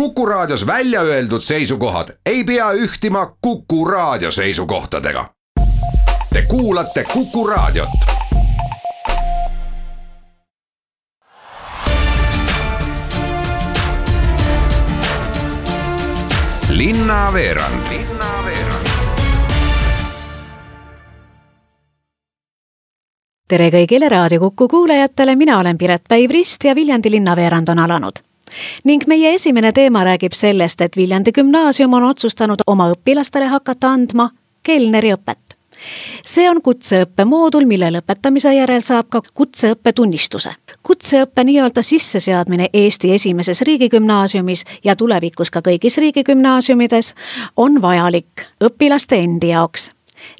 Kuku Raadios välja öeldud seisukohad ei pea ühtima Kuku Raadio seisukohtadega. Te kuulate Kuku Raadiot. linnaveerand tere kõigile Raadio Kuku kuulajatele, mina olen Piret Päiv-Rist ja Viljandi linnaveerand on alanud ning meie esimene teema räägib sellest, et Viljandi gümnaasium on otsustanud oma õpilastele hakata andma kelneriõpet. see on kutseõppe moodul, mille lõpetamise järel saab ka kutseõppetunnistuse. kutseõppe nii-öelda sisseseadmine Eesti esimeses riigigümnaasiumis ja tulevikus ka kõigis riigigümnaasiumides on vajalik õpilaste endi jaoks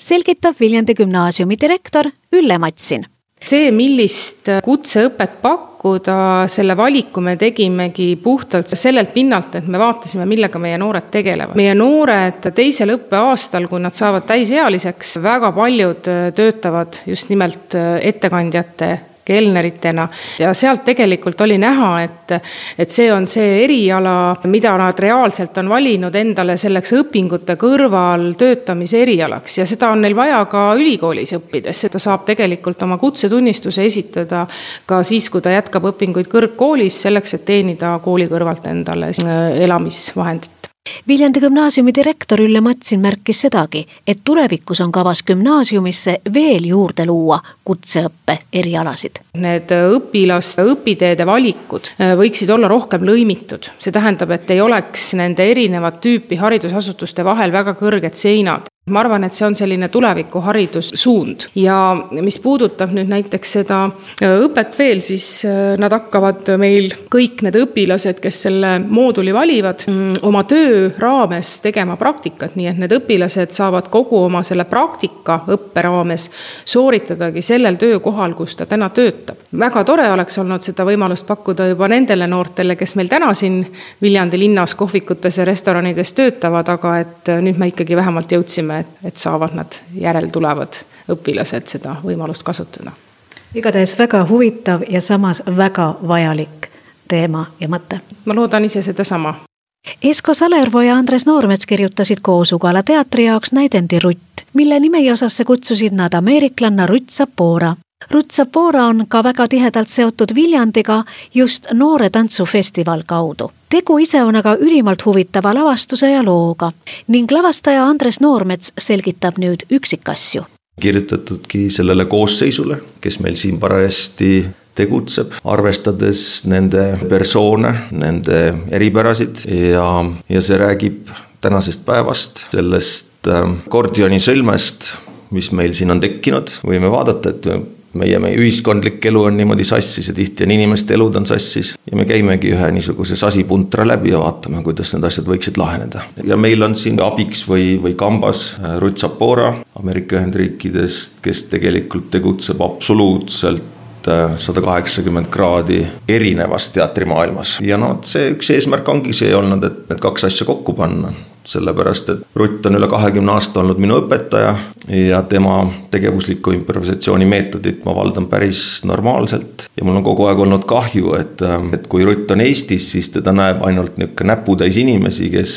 selgitab Viljandi gümnaasiumi direktor Ülle Matsin see, millist kutseõpet pakkuda, selle valiku me tegimegi puhtalt sellelt pinnalt, et me vaatasime, millega meie noored tegelevad. meie noored teisel õppeaastal, kui nad saavad täisealiseks, väga paljud töötavad just nimelt ettekandjate kelneritena ja sealt tegelikult oli näha, et, et see on see eriala, mida nad reaalselt on valinud endale selleks õpingute kõrval töötamise erialaks. Ja seda on neil vaja ka ülikoolis õppides, seda saab tegelikult oma kutsetunnistuse esitada ka siis, kui ta jätkab õpinguid kõrgkoolis, selleks et teenida kooli kõrvalt endale äh, elamisvahendit. Viljandi gümnaasiumi direktor Ülle Matsin märkis sedagi, et tulevikus on kavas gümnaasiumisse veel juurde luua kutseõppe erialasid. Need õpilaste õpiteede valikud äh, võiksid olla rohkem lõimitud, see tähendab, et ei oleks nende erinevat tüüpi haridusasutuste vahel väga kõrged seinad ma arvan, et see on selline tuleviku haridussuund ja mis puudutab nüüd näiteks seda äh, õpet veel, siis äh, nad hakkavad meil kõik need õpilased, kes selle mooduli valivad, mm, oma töö raames tegema praktikat, nii et need õpilased saavad kogu oma selle praktika õppe raames sooritadagi sellel töökohal, kus ta täna töötab. väga tore oleks olnud seda võimalust pakkuda juba nendele noortele, kes meil täna siin Viljandi linnas kohvikutes ja restoranides töötavad, aga et äh, nüüd me ikkagi vähemalt jõudsime loodame, et, et saavad nad järeltulevad õpilased seda võimalust kasutada. igatahes väga huvitav ja samas väga vajalik teema ja mõte. ma loodan ise sedasama. Esko Salervo ja Andres Noormets kirjutasid koos Ugala teatri jaoks näidendi Rutt, mille nimeosasse kutsusid nad ameeriklanna Rutt Sapora. Rutt Sapora on ka väga tihedalt seotud Viljandiga just Noore Tantsufestival kaudu. Tegu ise on aga ülimalt huvitava lavastuse ja looga ning lavastaja Andres Noormets selgitab nüüd üksikasju. kirjutatudki sellele koosseisule, kes meil siin parajasti tegutseb, arvestades nende persoone, nende eripärasid. Ja, ja see räägib tänasest päevast, sellest äh, Gordioni sõlmest, mis meil siin on tekkinud, võime vaadata, et meie, meie ühiskondlik elu on niimoodi sassis ja tihti on inimeste elud on sassis ja me käimegi ühe niisuguse sasipuntra läbi ja vaatame, kuidas need asjad võiksid laheneda. ja meil on siin abiks või, või kambas äh, Ruth Sapora Ameerika Ühendriikidest, kes tegelikult tegutseb absoluutselt äh, sada kaheksakümmend kraadi erinevas teatrimaailmas ja noh, see üks eesmärk ongi see olnud, et need kaks asja kokku panna sellepärast et Rutt on üle kahekümne aasta olnud minu õpetaja ja tema tegevuslikku improvisatsiooni meetodit ma valdan päris normaalselt. ja mul on kogu aeg olnud kahju, et, et kui Rutt on Eestis, siis teda näeb ainult niisugune näputäis inimesi, kes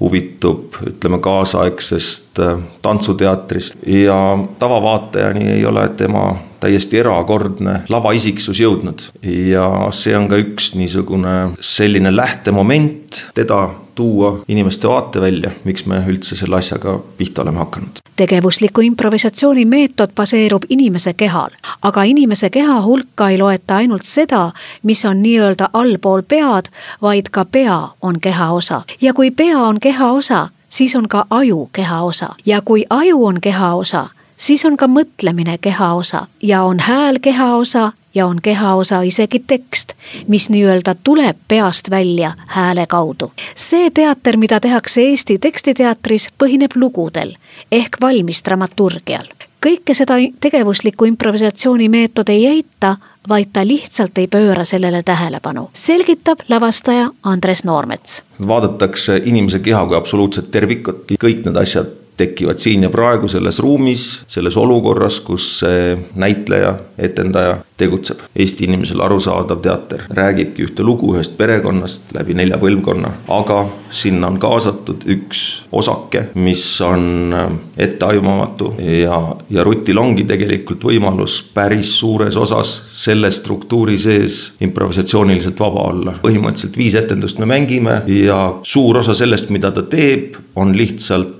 huvitub, ütleme, kaasaegsest tantsuteatrist ja tavavaatajani ei ole tema täiesti erakordne lavaisiksus jõudnud ja see on ka üks niisugune selline lähtemoment teda tuua inimeste vaatevälja, miks me üldse selle asjaga pihta oleme hakanud. tegevusliku improvisatsiooni meetod baseerub inimese kehal, aga inimese keha hulka ei loeta ainult seda, mis on nii-öelda allpool pead, vaid ka pea on keha osa. Ja kui pea on keha osa, siis on ka aju keha osa. Ja kui aju on keha osa, siis on ka mõtlemine keha osa. Ja on hääl keha osa ja on kehaosa isegi tekst, mis nii-öelda tuleb peast välja hääle kaudu. see teater, mida tehakse Eesti Tekstiteatris, põhineb lugudel ehk valmis dramaturgial. kõike seda tegevuslikku improvisatsiooni meetod ei eita, vaid ta lihtsalt ei pööra sellele tähelepanu, selgitab lavastaja Andres Noormets. vaadatakse inimese keha kui absoluutset tervikut, kõik need asjad tekivad siin ja praegu selles ruumis, selles olukorras, kus see näitleja, etendaja tegutseb. Eesti inimesele arusaadav teater räägibki ühte lugu ühest perekonnast läbi nelja põlvkonna, aga sinna on kaasatud üks osake, mis on etteaimamatu ja, ja Rutil ongi tegelikult võimalus päris suures osas selle struktuuri sees improvisatsiooniliselt vaba olla. põhimõtteliselt viis etendust me mängime ja suur osa sellest, mida ta teeb, on lihtsalt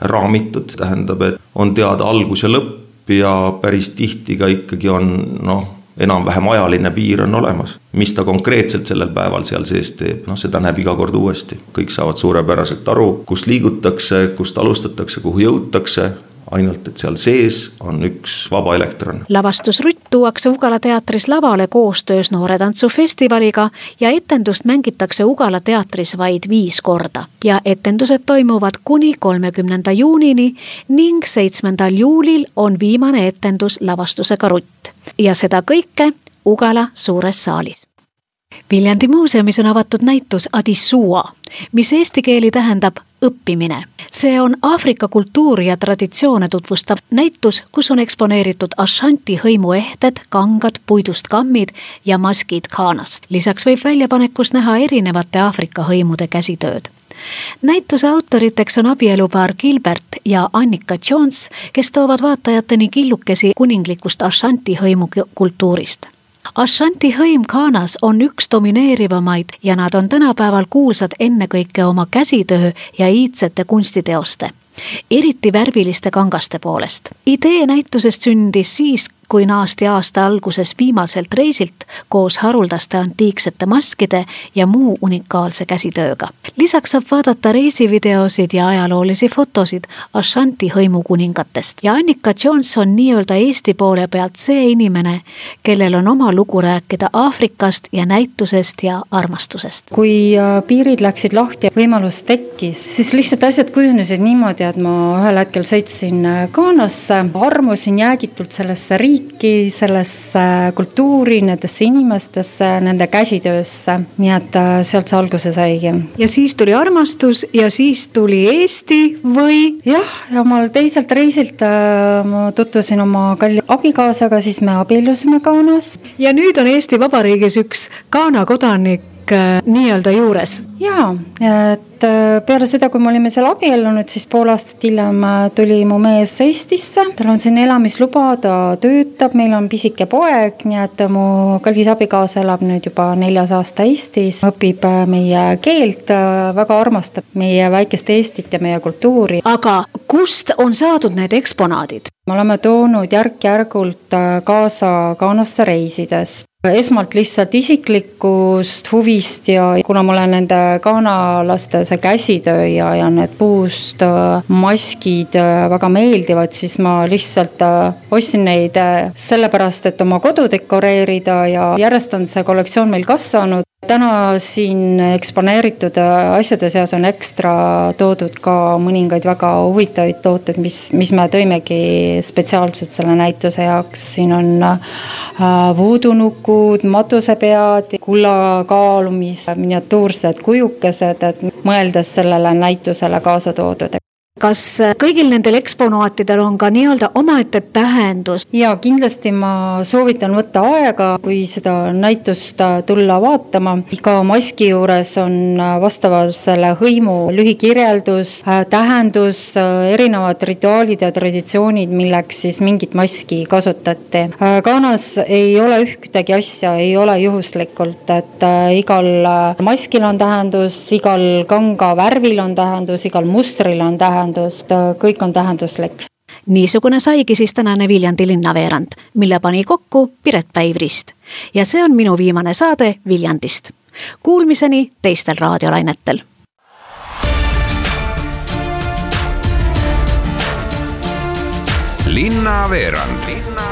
raamitud, tähendab, et on teada algus ja lõpp ja päris tihti ka ikkagi on noh, enam-vähem ajaline piir on olemas. mis ta konkreetselt sellel päeval seal sees teeb, noh seda näeb iga kord uuesti. kõik saavad suurepäraselt aru, kust liigutakse, kust alustatakse, kuhu jõutakse ainult et seal sees on üks vaba elektron. lavastus Rutt tuuakse Ugala teatris lavale koostöös Noore Tantsufestivaliga ja etendust mängitakse Ugala teatris vaid viis korda. ja etendused toimuvad kuni kolmekümnenda juunini ning seitsmendal juulil on viimane etendus lavastusega Rutt. ja seda kõike Ugala suures saalis. Viljandi muuseumis on avatud näitus Adissua, mis eesti keeli tähendab õppimine. see on Aafrika kultuuri ja traditsioone tutvustav näitus, kus on eksponeeritud Ashanti hõimu ehted, kangad, puidust kammid ja maskid Ghanast. lisaks võib väljapanekus näha erinevate Aafrika hõimude käsitööd näituse autoriteks on abielupaar Gilbert ja Annika Jones, kes toovad vaatajateni killukesi kuninglikust Ashanti hõimu kultuurist Ashanti hõim Ghanas on üks domineerivamaid ja nad on tänapäeval kuulsad ennekõike oma käsitöö ja iidsete kunstiteoste, eriti värviliste kangaste poolest. idee näitusest sündis siis, kui naasti aasta alguses viimaselt reisilt koos haruldaste antiiksete maskide ja muu unikaalse käsitööga. lisaks saab vaadata reisivideosid ja ajaloolisi fotosid Ashanti hõimukuningatest ja Annika Jones on nii-öelda Eesti poole pealt see inimene, kellel on oma lugu rääkida Aafrikast ja näitusest ja armastusest. kui äh, piirid läksid lahti võimalus tekkis, siis lihtsalt asjad kujunesid niimoodi, et ma ühel hetkel sõitsin äh, Ghanasse, armusin jäägitult sellesse riiki, riiki, sellesse kultuuri, nendesse inimestesse, nende käsitöösse, nii et äh, sealt see alguse saigi. ja siis tuli armastus ja siis tuli Eesti või? jah, omal teiselt reisilt äh, ma tutvusin oma kalli abikaasaga, siis me abiellusime Ghanas. ja nüüd on Eesti Vabariigis üks Ghana kodanik äh, nii-öelda juures. jaa, et äh, peale seda, kui me olime seal abiellunud, siis pool aastat hiljem äh, tuli mu mees Eestisse, tal on siin elamisluba, ta töötab, meil on pisike poeg, nii et mu kallis abikaasa elab nüüd juba neljas aasta Eestis, õpib meie keelt, väga armastab meie väikest Eestit ja meie kultuuri. aga kust on saadud need eksponaadid? me oleme toonud järk-järgult kaasa Ghanasse reisides esmalt lihtsalt isiklikust huvist ja kuna ma olen nende ghanalaste see käsitöö ja, ja need puust äh, maskid äh, väga meeldivad, siis ma lihtsalt äh, ostsin neid sellepärast, et oma kodu dekoreerida ja järjest on see kollektsioon meil kasvanud täna siin eksponeeritud asjade seas on ekstra toodud ka mõningaid väga huvitavaid tooteid, mis, mis me tõimegi spetsiaalselt selle näituse jaoks, siin on voodoo-nukud, matusepead, kulla kaalumis miniatuursed kujukesed, et mõeldes sellele näitusele kaasa toodud kas kõigil nendel eksponaatidel on ka nii-öelda omaette tähendus? ja kindlasti ma soovitan võtta aega, kui seda näitust tulla vaatama. iga maski juures on vastavalt selle hõimu lühikirjeldus, tähendus, erinevad rituaalid ja traditsioonid, milleks siis mingit maski kasutati. Ghanas ei ole ühtegi asja, ei ole juhuslikult, et igal maskil on tähendus, igal kanga värvil on tähendus, igal mustril on tähendus tähendust, kõik on tähenduslik. niisugune saigi siis tänane Viljandi linnaveerand, mille pani kokku Piret Päiv-Rist. ja see on minu viimane saade Viljandist. Kuulmiseni teistel raadiolainetel. linnaveerand. linnaveerand